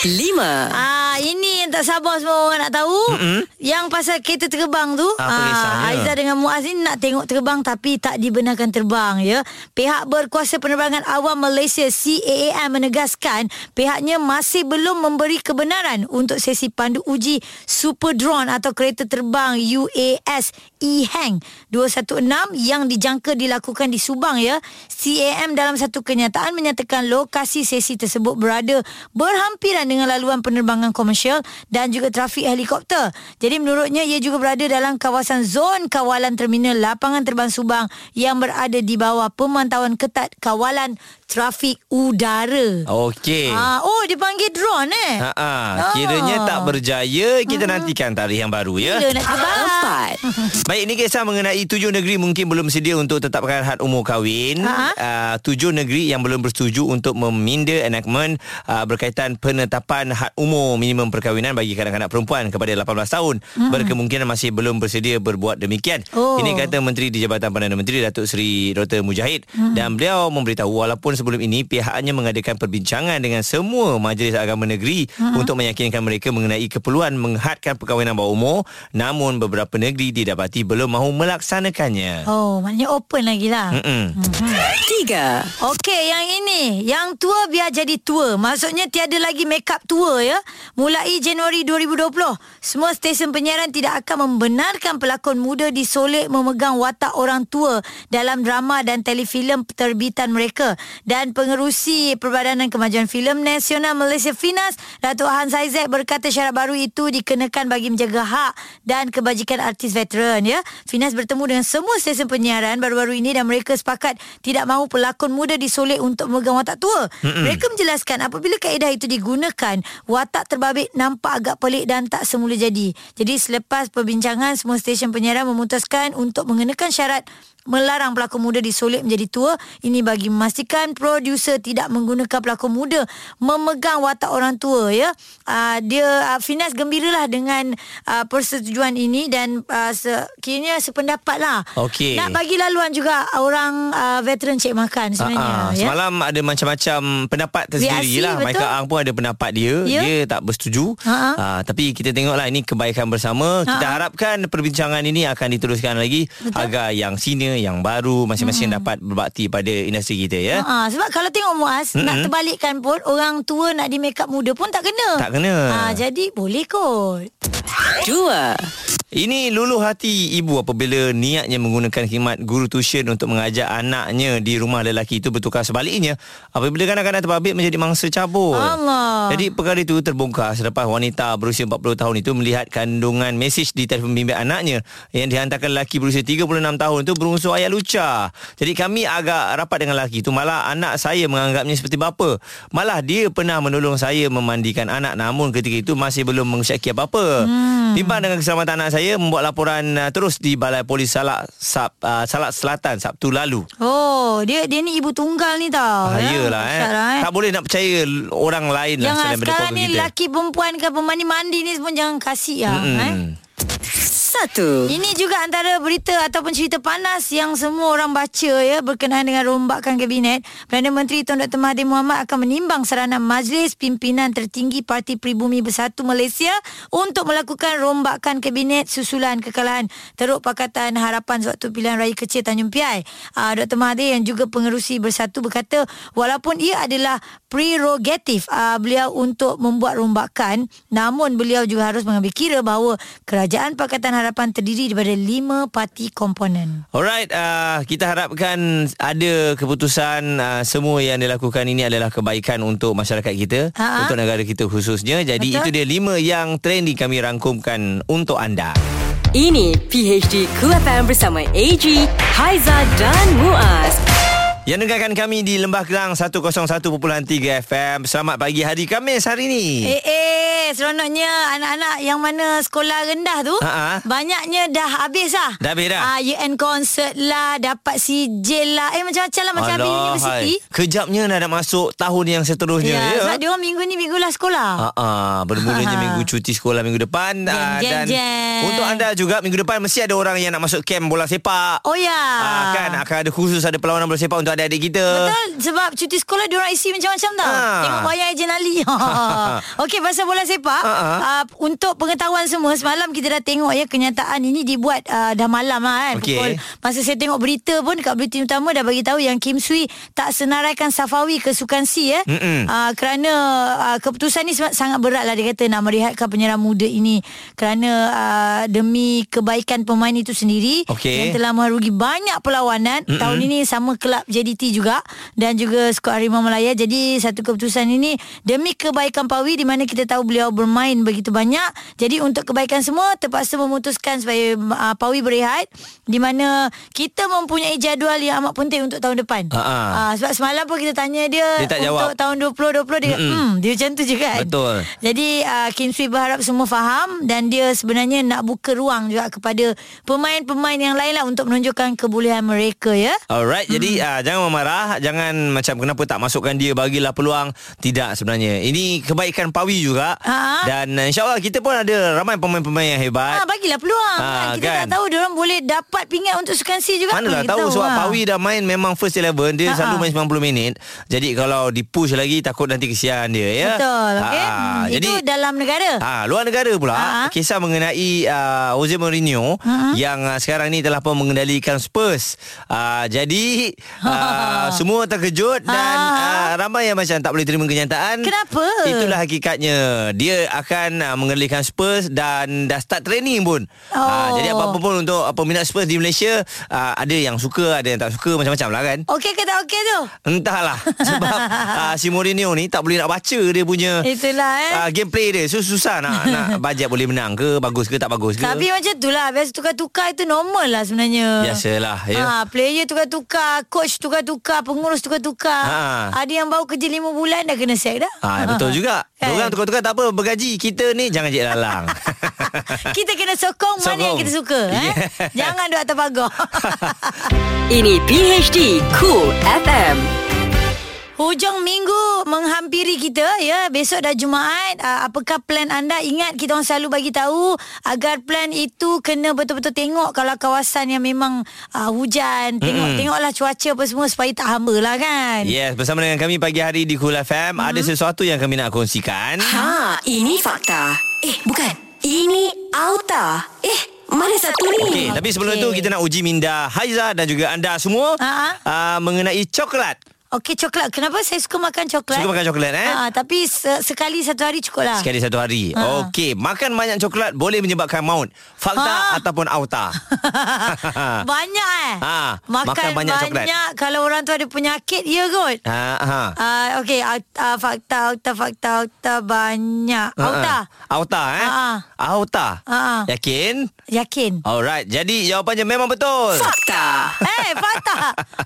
5 Ah, ini yang tak sabar semua orang nak tahu. Mm-hmm. Yang pasal kereta terbang tu. Apa kisahnya? Aiza dengan Muaz ni nak tengok terbang tapi tak dibenarkan terbang ya. Pihak berkuasa penerbangan awam Malaysia CAAM menegaskan pihaknya masih belum memberi kebenaran untuk sesi pandu uji super drone atau kereta terbang UAS E-Hang 216 yang dijangka dilakukan di Subang ya. CAM dalam satu kenyataan menyatakan lokasi sesi tersebut berada berhampiran dengan laluan penerbangan komersial dan juga trafik helikopter. Jadi menurutnya ia juga berada dalam kawasan zon kawalan terminal lapangan terbang Subang yang berada di bawah pemantauan ketat kawalan trafik udara. Okey Ah, oh dipanggil drone eh. Ha ah, kiranya tak berjaya kita nantikan tarikh yang baru ya. Bila nak terbang? 4 Baik ini kisah mengenai tujuh negeri mungkin belum sedia untuk tetapkan had umur kahwin. Ha? Uh, tujuh negeri yang belum bersetuju untuk meminda enactment uh, berkaitan penetapan had umur minimum perkahwinan bagi kanak-kanak perempuan kepada 18 tahun. Hmm. Berkemungkinan masih belum bersedia berbuat demikian. Oh. Ini kata Menteri di Jabatan Perdana Menteri Datuk Seri Dr Mujahid hmm. dan beliau memberitahu walaupun sebelum ini pihaknya mengadakan perbincangan dengan semua majlis agama negeri hmm. untuk meyakinkan mereka mengenai keperluan menghadkan perkahwinan bawah umur namun beberapa negeri didapati belum mahu melaksanakannya. Oh, maknanya open lagi lah. Mm-mm. 3 Okey, yang ini. Yang tua biar jadi tua. Maksudnya tiada lagi make up tua ya. Mulai Januari 2020, semua stesen penyiaran tidak akan membenarkan pelakon muda disolek memegang watak orang tua dalam drama dan telefilm terbitan mereka. Dan pengerusi Perbadanan Kemajuan Filem Nasional Malaysia Finas, Datuk Hans Aizek berkata syarat baru itu dikenakan bagi menjaga hak dan kebajikan artis veteran ya. Finas bertemu dengan semua stesen penyiaran baru-baru ini dan mereka sepakat tidak mahu pelakon muda disolek untuk memegang watak tua. Mm-mm. Mereka menjelaskan apabila kaedah itu digunakan, watak terbabit nampak agak pelik dan tak semula jadi. Jadi selepas perbincangan semua stesen penyiaran memutuskan untuk mengenakan syarat melarang pelakon muda disolek menjadi tua. Ini bagi memastikan produser tidak menggunakan pelakon muda memegang watak orang tua ya. Uh, dia uh, Finas gembiralah dengan uh, persetujuan ini dan uh, se, kiranya sependapat lah. Okey. Nak bagi laluan juga orang uh, veteran cek makan sebenarnya. Ah. ya. Semalam ada macam-macam pendapat tersendiri Reaksi, lah. betul. Michael Ang pun ada pendapat dia. Ya. Dia tak bersetuju. Ha. Ah, tapi kita tengoklah ini kebaikan bersama. Kita Ha, ha. harapkan perbincangan ini akan diteruskan lagi Betul. agar yang senior, yang baru masing-masing Hmm. dapat berbakti pada industri kita ya. Ha, sebab kalau tengok Muaz Mm-mm. nak terbalikkan pun orang tua nak di make up muda pun tak kena. Tak kena. Ha, jadi boleh kot. 2 Ini luluh hati ibu apabila niatnya menggunakan khidmat guru tuition untuk mengajar anaknya di rumah lelaki itu bertukar sebaliknya apabila kanak-kanak terbabit menjadi mangsa cabut. Allah. Jadi perkara itu terbongkar selepas wanita berusia 40 tahun itu melihat kandungan mesej di telefon bimbit anaknya yang dihantarkan lelaki berusia 36 tahun itu berunsur ayat lucah. Jadi kami agak rapat dengan lelaki itu malah anak saya menganggapnya seperti bapa. Malah dia pernah menolong saya memandikan anak namun ketika itu masih belum mengusyaki apa-apa. Hmm. Bimbang dengan keselamatan anak saya membuat laporan uh, terus di Balai Polis Salak Sab, uh, Salak Selatan Sabtu lalu. Oh, dia dia ni ibu tunggal ni tau. Ah, Yelah eh. Dahsyat lah, eh. Tak boleh nak percaya orang lain lah Jangan selain daripada sekarang ni kita. laki perempuan ke pemandi-mandi ni semua jangan kasih lah. Mm-mm. Eh. 1 Ini juga antara berita ataupun cerita panas yang semua orang baca ya berkenaan dengan rombakan kabinet. Perdana Menteri Tun Dr Mahathir Mohamad akan menimbang saranan Majlis Pimpinan Tertinggi Parti Pribumi Bersatu Malaysia untuk melakukan rombakan kabinet susulan kekalahan Teruk Pakatan Harapan sewaktu pilihan raya kecil Tanjung Piai. Uh, Dr Mahathir yang juga pengerusi Bersatu berkata walaupun ia adalah prerogatif uh, beliau untuk membuat rombakan namun beliau juga harus mengambil kira bahawa Kerajaan Pakatan Harapan harapan terdiri daripada lima parti komponen. Alright, uh, kita harapkan ada keputusan uh, semua yang dilakukan ini adalah kebaikan untuk masyarakat kita, Ha-ha. untuk negara kita khususnya. Jadi Betul. itu dia lima yang trending kami rangkumkan untuk anda. Ini PHD Cool FM bersama AG, Haiza dan Muaz. Yang dengarkan kami di Lembah Kelang 101.3 FM. Selamat pagi hari Khamis hari ni. Eh eh seronoknya anak-anak yang mana sekolah rendah tu Ha-ha. banyaknya dah habis lah. Dah habis dah? Ah UN concert lah, dapat sijil lah. Eh macam-macam lah macam habis universiti. hai. Kejapnya dah nak masuk tahun yang seterusnya. Ya, ya? sebab dia orang minggu ni minggu lah sekolah. Ah, ah, bermulanya Ha. minggu cuti sekolah minggu depan Jeng, jeng, dan jeng. untuk anda juga minggu depan mesti ada orang yang nak masuk camp bola sepak. Oh ya. Ah, kan akan ada khusus ada perlawanan bola sepak untuk adik-adik kita. Betul sebab cuti sekolah dia orang isi macam-macam tau. Ah. Tengok wayang Ejen Ali. Okey pasal bola sepak Ah, ah. uh, untuk pengetahuan semua semalam kita dah tengok ya kenyataan ini dibuat uh, dah malam lah kan. Okey. Pukul masa saya tengok berita pun dekat berita utama dah bagi tahu yang Kim Sui tak senaraikan Safawi ke Sukan C ya. Mm-mm. Uh, kerana uh, keputusan ni sangat- berat lah dia kata nak merehatkan penyerang muda ini kerana uh, demi kebaikan pemain itu sendiri Okey. yang telah merugi banyak perlawanan Mm-mm. tahun ini sama kelab JDT juga dan juga skuad Harimau Melaya jadi satu keputusan ini demi kebaikan Pawi di mana kita tahu beliau bermain begitu banyak jadi untuk kebaikan semua terpaksa memutuskan supaya uh, Pawi berehat di mana kita mempunyai jadual yang amat penting untuk tahun depan ha. uh, sebab semalam pun kita tanya dia, Dia tak untuk jawab. tahun 2020 dia hmm dia macam tu je kan Betul. jadi uh, Kim Sui berharap semua faham dan dia sebenarnya nak buka ruang juga kepada pemain-pemain yang lain lah untuk menunjukkan kebolehan mereka ya. Alright, hmm. jadi uh, jangan marah, jangan macam kenapa tak masukkan dia, bagilah peluang. Tidak sebenarnya. Ini kebaikan Pawi juga. Ha. Dan uh, insyaAllah kita pun ada ramai pemain-pemain yang hebat. Ah bagilah peluang Ah, kan. Kita kan. tak tahu dia orang boleh dapat pingat untuk sukan C juga. Manalah Kita tahu sebab ah. Pawi dah main memang first 11 Dia Ha-ha. selalu main 90 minit Jadi kalau dipush lagi Takut nanti kesian dia ya. Betul okey. Ah, Hmm, Jadi itu dalam negara. Ah, luar negara pula Ha. kisah mengenai uh, Jose Mourinho Ha. yang uh, sekarang ni telah pun mengendalikan Spurs. Uh, jadi uh, semua terkejut dan Ha. uh, ramai yang macam tak boleh terima kenyataan. Kenapa? Itulah hakikatnya. Dia akan uh, mengendalikan Spurs dan dah start training pun. Oh. Uh, jadi apa-apa pun untuk uh, peminat Spurs di Malaysia uh, ada yang suka, ada yang tak suka macam-macam lah kan. Okey ke tak okey tu? Entahlah sebab uh, si Mourinho ni tak boleh nak baca dia punya Itulah eh. uh, gameplay dia so, susah nak nak bajet boleh menang ke bagus ke tak bagus ke Tapi macam tu lah Biasa tukar-tukar itu normal lah sebenarnya biasalah ya Ha, player tukar-tukar, coach tukar-tukar, pengurus tukar-tukar. Ha. Ada yang baru kerja 5 bulan dah kena sack dah. Ha, betul juga. Kan? Orang tukar-tukar tak apa bergaji. Kita ni jangan jek lalang. kita kena sokong, mana Sokong. yang kita suka eh. Yeah. Jangan duduk atas pagar. Ini PHD Cool FM. Hujung minggu menghampiri kita ya. Besok dah Jumaat. Uh, apakah plan anda? Ingat kita orang selalu bagi tahu agar plan itu kena betul-betul tengok kalau kawasan yang memang uh, hujan, tengok tengoklah cuaca apa semua supaya tak hamba lah kan. yes, bersama dengan kami pagi hari di Cool FM ada sesuatu yang kami nak kongsikan. Ha, ini fakta. Eh, bukan. Ini auta. Eh, mana satu ni? Okey, tapi sebelum Okey. tu kita nak uji minda Haiza dan juga anda semua Ha-ha. uh, mengenai coklat. Okey coklat. Kenapa saya suka makan coklat? Suka makan coklat eh? Ha, tapi se- sekali satu hari cukup lah. Sekali satu hari. Ha. Okey, makan banyak coklat boleh menyebabkan maut. Fakta Ha. ataupun auta? banyak eh. Ha, makan, makan banyak coklat. banyak. Kalau orang tu ada penyakit, ya kot. ha, ha. Uh, Okey, uh, fakta, auta, fakta, auta banyak. Auta. Ha, Auta eh? Ha. Auta. Ha. Yakin? Yakin. Alright, jadi jawapannya memang betul. Fakta. Eh, fakta.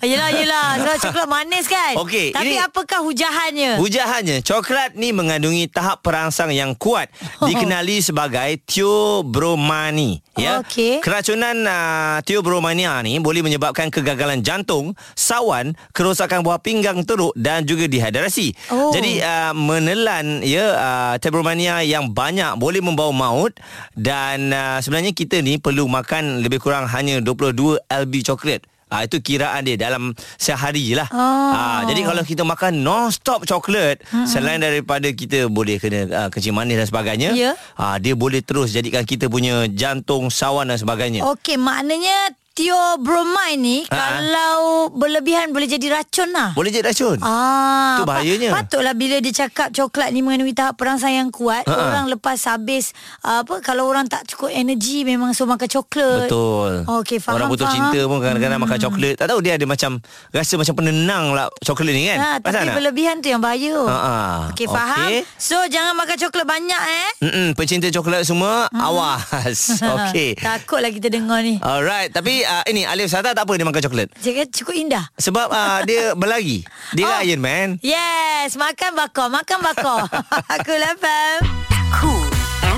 Yelah, yelah. Sebab coklat manis kan? Okey, Tapi ini- apakah hujahannya? Hujahannya, coklat ni mengandungi tahap perangsang yang kuat dikenali sebagai theobromani. Ya. Okey. Keracunan uh, theobromania ni boleh menyebabkan kegagalan jantung, sawan, kerosakan buah pinggang teruk dan juga dehidrasi. Oh. Jadi uh, menelan ya uh, theobromania yang banyak boleh membawa maut dan uh, sebenarnya kita ni perlu makan lebih kurang hanya 22 lb coklat. Ah itu kiraan dia dalam sehari lah. Oh. Ah jadi kalau kita makan non-stop coklat hmm. selain daripada kita boleh kena uh, kencing manis dan sebagainya, Ya. ah dia boleh terus jadikan kita punya jantung sawan dan sebagainya. Okey, maknanya Theobromine ni Ha, ha. kalau berlebihan boleh jadi racun lah. Boleh jadi racun. Ah, Tu bahayanya. Patutlah bila dia cakap coklat ni mengandungi tahap perangsang yang kuat, Ha-ha. orang lepas habis apa kalau orang tak cukup energi memang suruh makan coklat. Betul. Okey, faham, Orang faham. cinta pun kadang-kadang makan coklat. Tak tahu dia ada macam rasa macam penenang lah coklat ni kan. Ha, tapi tak? berlebihan tu yang bahaya. Ha-ha. Okey, faham. Okey. So jangan makan coklat banyak eh. Mm-mm, pencinta coklat semua awas. Okey. Takutlah kita dengar ni. Alright, tapi uh, ini Alif Sata tak apa dia makan coklat. Cakap cukup indah. Sebab uh, dia berlari. Dia Oh. Iron Man. Yes, makan bakar, makan bakar. Aku lapar. Cool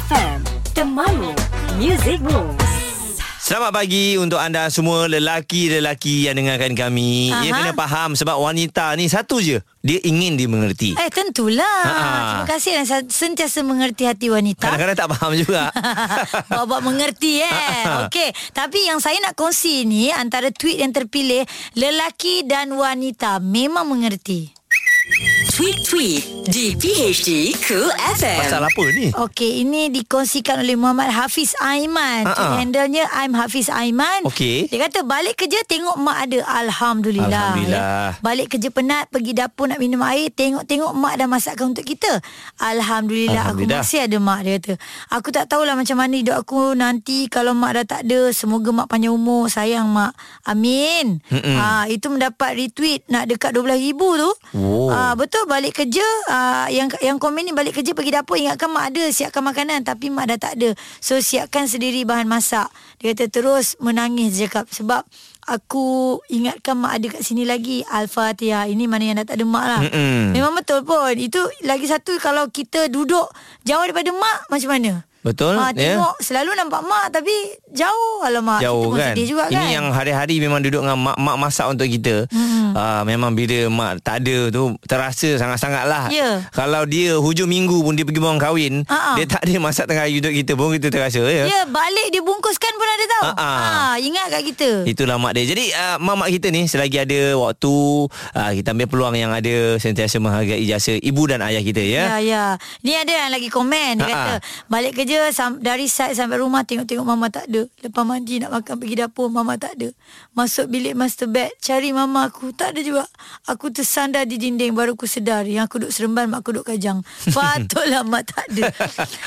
FM Temanmu Music Moves Selamat pagi untuk anda semua lelaki-lelaki yang dengarkan kami. Aha. Ia kena faham sebab wanita ni satu je. Dia ingin dimengerti. Eh tentulah. Ha-ha. Terima kasih dan sa- sentiasa mengerti hati wanita. Kadang-kadang tak faham juga. Bawa-bawa mengerti eh. Okey, tapi yang saya nak kongsi ni antara tweet yang terpilih lelaki dan wanita memang mengerti. Tweet-tweet di PHD Cool FM Pasal apa ni? Okey, ini dikongsikan oleh Muhammad Hafiz Aiman. Ha-ha. Tweet handle-nya I'm Hafiz Aiman. Okey. Dia kata balik kerja tengok mak ada. Alhamdulillah. Alhamdulillah. Ya. Balik kerja penat pergi dapur nak minum air, tengok-tengok mak dah masakkan untuk kita. Alhamdulillah, Alhamdulillah. aku masih ada mak dia kata. Aku tak tahulah macam mana hidup aku nanti kalau mak dah tak ada. Semoga mak panjang umur. Sayang mak. Amin. Mm-mm. Ha, itu mendapat retweet nak dekat 12,000 tu. Oh. Ah, betul balik kerja uh, yang yang komen ni balik kerja pergi dapur ingatkan mak ada siapkan makanan tapi mak dah tak ada. So siapkan sendiri bahan masak. Dia kata terus menangis cakap sebab aku ingatkan mak ada kat sini lagi. Al-Fatihah. Ini mana yang dah tak ada mak lah. Mm-mm. Memang betul pun. Itu lagi satu kalau kita duduk jauh daripada mak macam mana? Betul, ya. tengok selalu nampak mak tapi jauh. Alamak, Jauh kita pun kan sedih juga kan. Ini yang hari-hari Memang duduk dengan mak, mak masak untuk kita hmm. uh, Memang bila mak tak ada tu Terasa sangat-sangat lah Ya. Kalau dia hujung minggu pun Dia pergi buang kahwin Ha-ha. Dia tak ada masak tengah hari untuk kita pun Kita terasa ya Ya, balik dia bungkuskan pun ada tahu. Ah, ah. Ha, ingat kat kita. Itulah mak dia Jadi uh, mak-mak kita ni Selagi ada waktu uh, Kita ambil peluang yang ada Sentiasa menghargai jasa Ibu dan ayah kita ya, Ya, ya. Ni ada yang lagi komen. Dia Ha-ha. kata, balik kerja sam- dari site sampai rumah tengok-tengok mama tak ada. Lepas mandi nak makan pergi dapur, mama tak ada. Masuk bilik master bed, cari mama aku. Tak ada juga. Aku tersandar di dinding baru aku sedar. Yang aku duduk seremban, mak aku duduk kajang. Patutlah mak tak ada.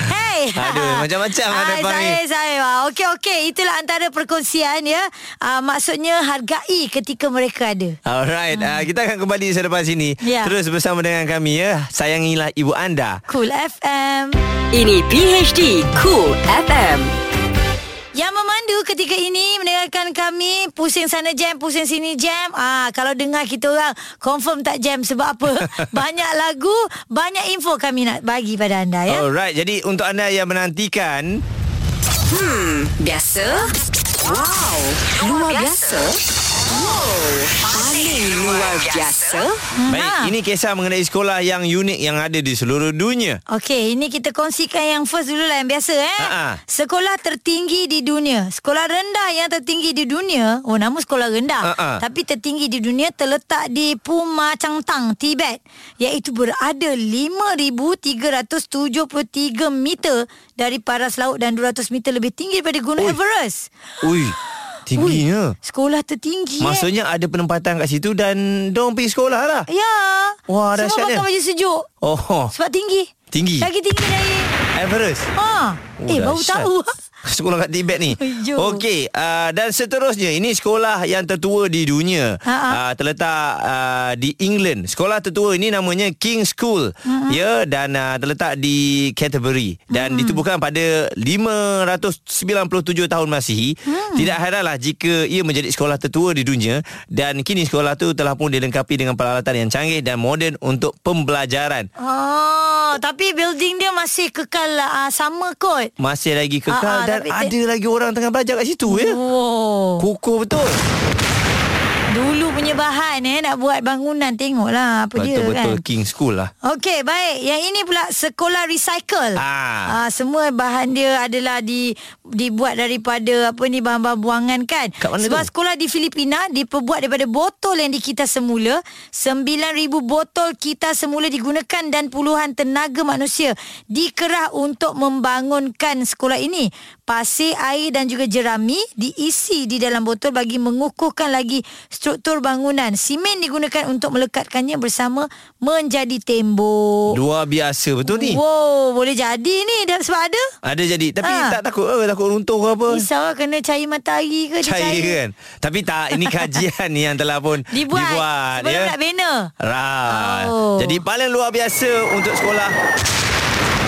Hey. Aduh, macam-macam lah Hai, depan ni. saya, saya. Wah, Okey, okey. Itulah antara perkongsian ya. Uh, maksudnya hargai ketika mereka ada. Alright, hmm. uh, kita akan kembali selepas ini. Ya. Terus bersama dengan kami ya. Sayangilah ibu anda. Cool FM. Ini PHD Cool FM Yang memandu ketika ini mendengarkan kami pusing sana jam, pusing sini jam. Ah, kalau dengar kita orang confirm tak jam sebab apa? banyak lagu, banyak info kami nak bagi pada anda ya. Alright, jadi untuk anda yang menantikan Hmm Biasa Wow Luar biasa Wow Paling luar biasa Baik, Ha. ini kisah mengenai sekolah yang unik yang ada di seluruh dunia. Okey, ini kita kongsikan yang first dulu lah yang biasa eh. Ha-ha. Sekolah tertinggi di dunia. Sekolah rendah yang tertinggi di dunia. Oh, nama sekolah rendah. Ha-ha. Tapi tertinggi di dunia terletak di Puma Changtang, Tibet. Iaitu berada 5,373 meter dari paras laut dan 200 meter lebih tinggi daripada Gunung Oi. Everest. Ui, tingginya. Ui, sekolah tertinggi eh. Maksudnya ada penempatan kat situ dan dong pergi sekolah lah. Ya. Wah, Semua dahsyatnya. pakai baju sejuk. Oh, Sebab tinggi. Tinggi. Lagi tinggi dari... Everest. Ha. Oh, eh, baru tahu. Sekolah kat Tibet ni? Ayuh. Okey uh, Dan seterusnya Ini sekolah yang tertua di dunia. Ha-ha. uh, Terletak uh, di England. Sekolah tertua ini namanya King School. Ha, Ya Dan uh, terletak di Canterbury. Dan ditubuhkan pada 597 tahun Masihi Hmm. Tidak heranlah jika ia menjadi sekolah tertua di dunia. Dan kini sekolah tu telah pun dilengkapi dengan peralatan yang canggih Dan moden untuk pembelajaran. Oh, tapi building dia masih kekal uh, sama kot. Masih lagi kekal Dan te- ada lagi orang tengah belajar kat situ ya Oh. Kukuh betul Dulu punya bahan eh nak buat bangunan tengoklah apa dia Betul-betul kan. King School lah Okey, baik. Yang ini pula sekolah recycle. Ah. Ah, semua bahan dia adalah di dibuat daripada apa ni bahan-bahan buangan kan. Kat mana Sebab tu? sekolah di Filipina diperbuat daripada botol yang dikita semula. 9,000 botol kita semula digunakan dan puluhan tenaga manusia dikerah untuk membangunkan sekolah ini. Pasir, air dan juga jerami diisi di dalam botol bagi mengukuhkan lagi struktur bangunan. Simen digunakan untuk melekatkannya bersama menjadi tembok. Luar biasa betul ni. Wow, boleh jadi ni dah sebab ada. Ada jadi Tapi Ha. tak takut ke Takut runtuh ke apa Risau lah kena cair matahari ke dia Cair kan Tapi tak Ini kajian ni Yang telah pun Dibuat, Dibuat sebelum ya. nak banner. Right. Oh. Jadi paling luar biasa Untuk sekolah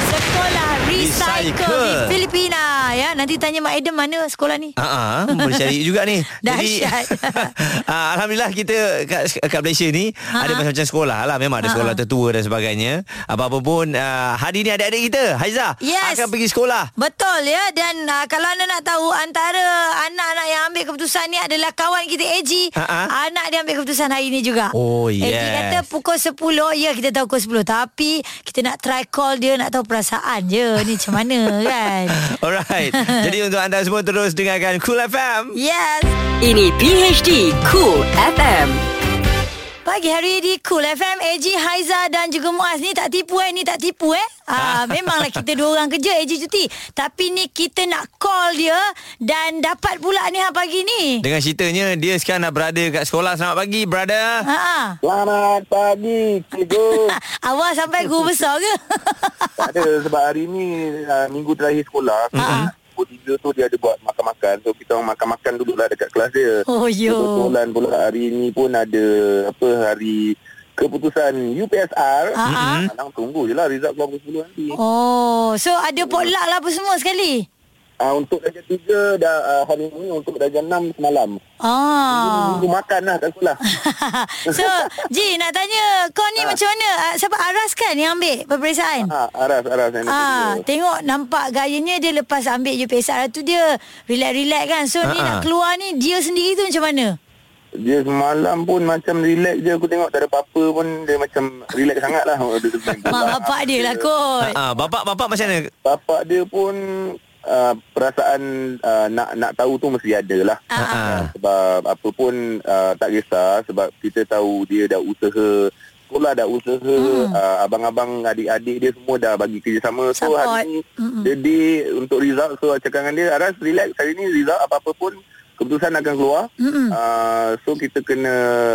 Sekolah Recycle, di Filipina ya. Nanti tanya Mak Adam mana sekolah ni. Ah, uh boleh cari juga ni. Dahsyat. ah, alhamdulillah kita kat, kat Malaysia ni Ha-ha. ada macam-macam sekolah lah. Memang ada sekolah tertua dan sebagainya. Apa-apa pun uh, hari ni adik-adik kita Haiza Yes. akan pergi sekolah. Betul ya dan uh, kalau anda nak tahu antara anak-anak yang ambil keputusan ni adalah kawan kita AG. Ha-ha. Anak dia ambil keputusan hari ni juga. Oh, yes. kata pukul 10 ya kita tahu pukul 10 tapi kita nak try call dia nak tahu perasaan je ni macam mana kan. Alright. Jadi untuk anda semua terus dengarkan Cool FM. Yes. Ini PHD Cool FM. Pagi hari di Cool FM AG Haiza dan juga Muaz ni tak tipu eh ni tak tipu eh. Ah memanglah kita dua orang kerja AG cuti. Tapi ni kita nak call dia dan dapat pula ni ha pagi ni. Dengan ceritanya dia sekarang nak berada kat sekolah. Selamat pagi, brother. Ha. Selamat pagi, cikgu. Awak sampai guru besar ke? tak ada sebab hari ni uh, minggu terakhir sekolah. Ha. Pukul tiga tu dia ada buat makan-makan. So kita orang makan-makan dulu lah dekat kelas dia. Oh, yo. Kebetulan pula hari ni pun ada apa hari keputusan UPSR. Ha, ha. Tunggu je lah result keluar pukul 10 nanti. oh, so ada potluck lah apa semua sekali. Uh, untuk darjah 3 dah uh, hari ni untuk darjah 6 semalam. Ah. Minggu makan lah kat sekolah. so, Ji nak tanya kau ni macam mana? Ah, Siapa Aras kan yang ambil peperiksaan? ha, Aras, Aras. Ah, kerja. tengok nampak gayanya dia lepas ambil UPSR tu dia relax-relax kan. So ni Ha-ha. nak keluar ni dia sendiri tu macam mana? Dia semalam pun macam relax je Aku tengok tak ada apa-apa pun Dia macam relax sangat lah. Mak bapak dia lah kot. Ah, bapak-bapak macam mana? Bapak dia pun uh, Perasaan uh, nak nak tahu tu mesti ada lah Ah, ah. uh, Sebab apa pun uh, tak kisah Sebab kita tahu dia dah usaha Sekolah dah usaha Hmm. uh, Abang-abang adik-adik dia semua dah bagi kerjasama So Support. hari ni. The day untuk result So cakap dengan dia Aras relax hari ni result apa-apa pun Keputusan akan keluar Mm-mm. uh, So kita kena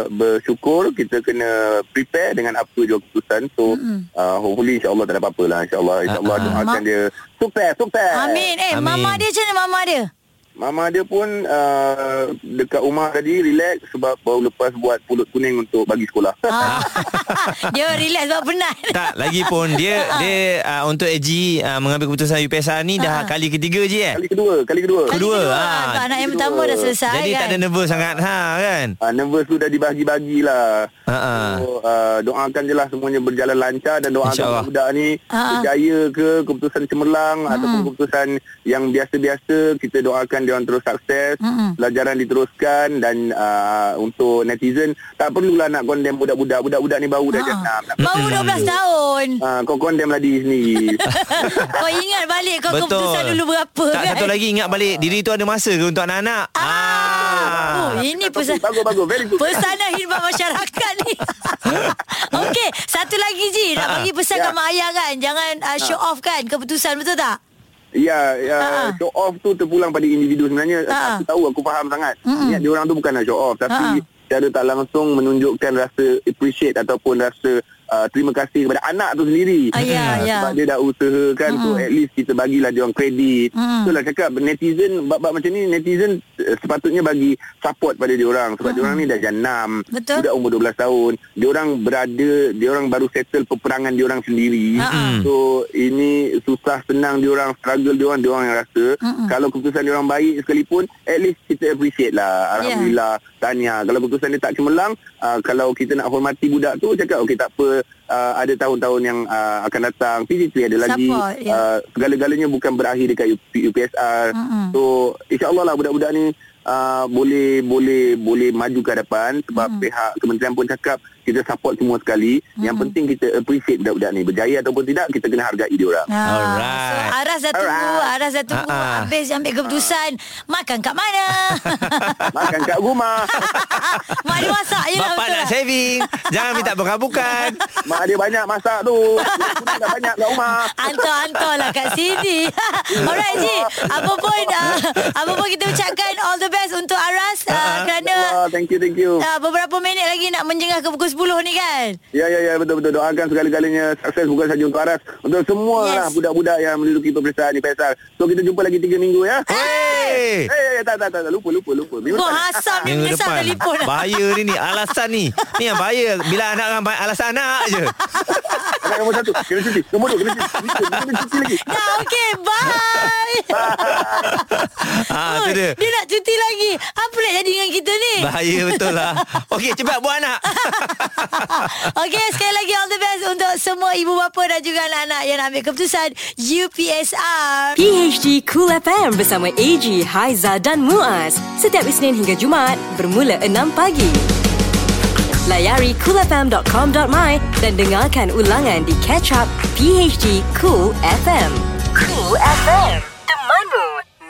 bersyukur Kita kena prepare dengan apa juga keputusan So uh, hopefully insyaAllah tak ada apa-apa lah InsyaAllah InsyaAllah Ah, ah. doakan dia Sukses, sukses Amin. Eh, Amin. mama dia macam mana mama dia? Mama dia pun uh, dekat rumah tadi relax sebab baru lepas buat pulut kuning untuk bagi sekolah. Ah. dia relax sebab penat. Tak, lagi pun dia dia uh, untuk AG uh, mengambil keputusan UPSR ni dah kali ketiga je eh. Kali kedua, kali kedua. Kali Kedua, kedua. ah. Untuk anak yang Kedua. pertama dah selesai Jadi kan. tak ada nervous sangat ha kan. Uh, nervous tu dah dibagi-bagilah. Ha ah. So, uh, doakan je lah semuanya berjalan lancar dan doakan budak ni Ha, ha. berjaya ke keputusan cemerlang ataupun keputusan yang biasa-biasa kita doakan dia orang terus sukses Mm-mm. pelajaran diteruskan dan uh, untuk netizen tak perlulah nak condemn budak-budak budak-budak ni baru dah Ha. jenam nak Baru 12 tahun. uh, kau condemn lah diri sendiri kau ingat balik kau Betul. keputusan dulu berapa Tak kan? satu lagi ingat balik diri tu ada masa ke untuk anak-anak. Ah. Oh, ini pesan bagus bagus very good Pesanan khidmat masyarakat ni. Okey, satu lagi Ji, nak bagi pesan Ya. kat mak ayah kan, jangan uh, show off kan keputusan betul tak? Ya, ya Ha. show off tu terpulang pada individu sebenarnya. Ha. Aku tahu, aku faham sangat. Mm-mm. Niat dia orang tu bukan nak show off, tapi Ha. secara tak langsung menunjukkan rasa appreciate ataupun rasa uh, terima kasih kepada anak tu sendiri. Ah, ya, Ah, ya. Sebab dia dah usahakan so at least kita bagilah dia orang kredit. Mm-mm. So lah cakap netizen bab-bab macam ni netizen uh, sepatutnya bagi support pada dia orang sebab dia orang ni dah jenam. Betul. Budak umur 12 tahun. Dia orang berada, dia orang baru settle peperangan dia orang sendiri. Ha-ha. So ini susah senang dia orang struggle dia orang dia orang yang rasa Mm-mm. kalau keputusan dia orang baik sekalipun at least kita appreciate Ya. lah alhamdulillah tahniah kalau keputusan dia tak cemerlang uh, kalau kita nak hormati budak tu cakap okey tak apa uh, ada tahun-tahun yang uh, akan datang PGP ada lagi Support, ya. uh, segala-galanya bukan berakhir dekat UP, UPSR Mm-mm. so insyaallah lah budak-budak ni Uh, boleh boleh boleh maju ke hadapan sebab Hmm. pihak kementerian pun cakap kita support semua sekali. Yang penting kita appreciate budak-budak ni. Berjaya ataupun tidak, kita kena hargai dia orang. Ah, Alright. So Aras dah tunggu Alright. Aras dah tunggu Ah, ah. Habis ambil keputusan Makan kat mana Makan kat rumah. Mak dia masak je lah Bapak betul nak tak? saving Jangan minta bukan-bukan Mak dia banyak masak tu. Dah banyak kat rumah. Hantar-hantar lah kat sini Alright Ji Apa pun uh, Apa pun kita ucapkan All the best untuk Aras uh, Kerana Allah, thank you, thank you. uh, Beberapa minit lagi Nak menjengah ke pukul 10 ni kan Ya, ya, ya, betul-betul. Doakan segala-galanya sukses bukan saja untuk Aras. Untuk semua Yes. lah budak-budak yang menduduki peperiksaan ni, Faisal. So, kita jumpa lagi 3 minggu ya. Hey Eh, eh, eh, tak, tak, tak, tak. Lupa, lupa, lupa. Minggu Kau depan. hasam ni Menyesal depan telefon Bahaya ni ni Alasan ni Ni yang bahaya Bila anak orang alasan anak je Anak nombor satu, kena cuti. Nombor dua, kena cuti. Kena, cuti lagi. Dah okay Bye Ah, Oi, tu dia Dia nak cuti lagi Apa nak jadi dengan kita ni Bahaya betul lah Okey cepat buat anak Okey, sekali lagi all the best untuk semua ibu bapa dan juga anak-anak yang ambil keputusan UPSR. PHD Cool FM bersama AG, Haiza dan Muaz. Setiap Isnin hingga Jumaat bermula 6 pagi. Layari coolfm.com.my dan dengarkan ulangan di Catch Up PHD Cool FM. Cool FM, temanmu,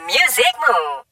muzikmu.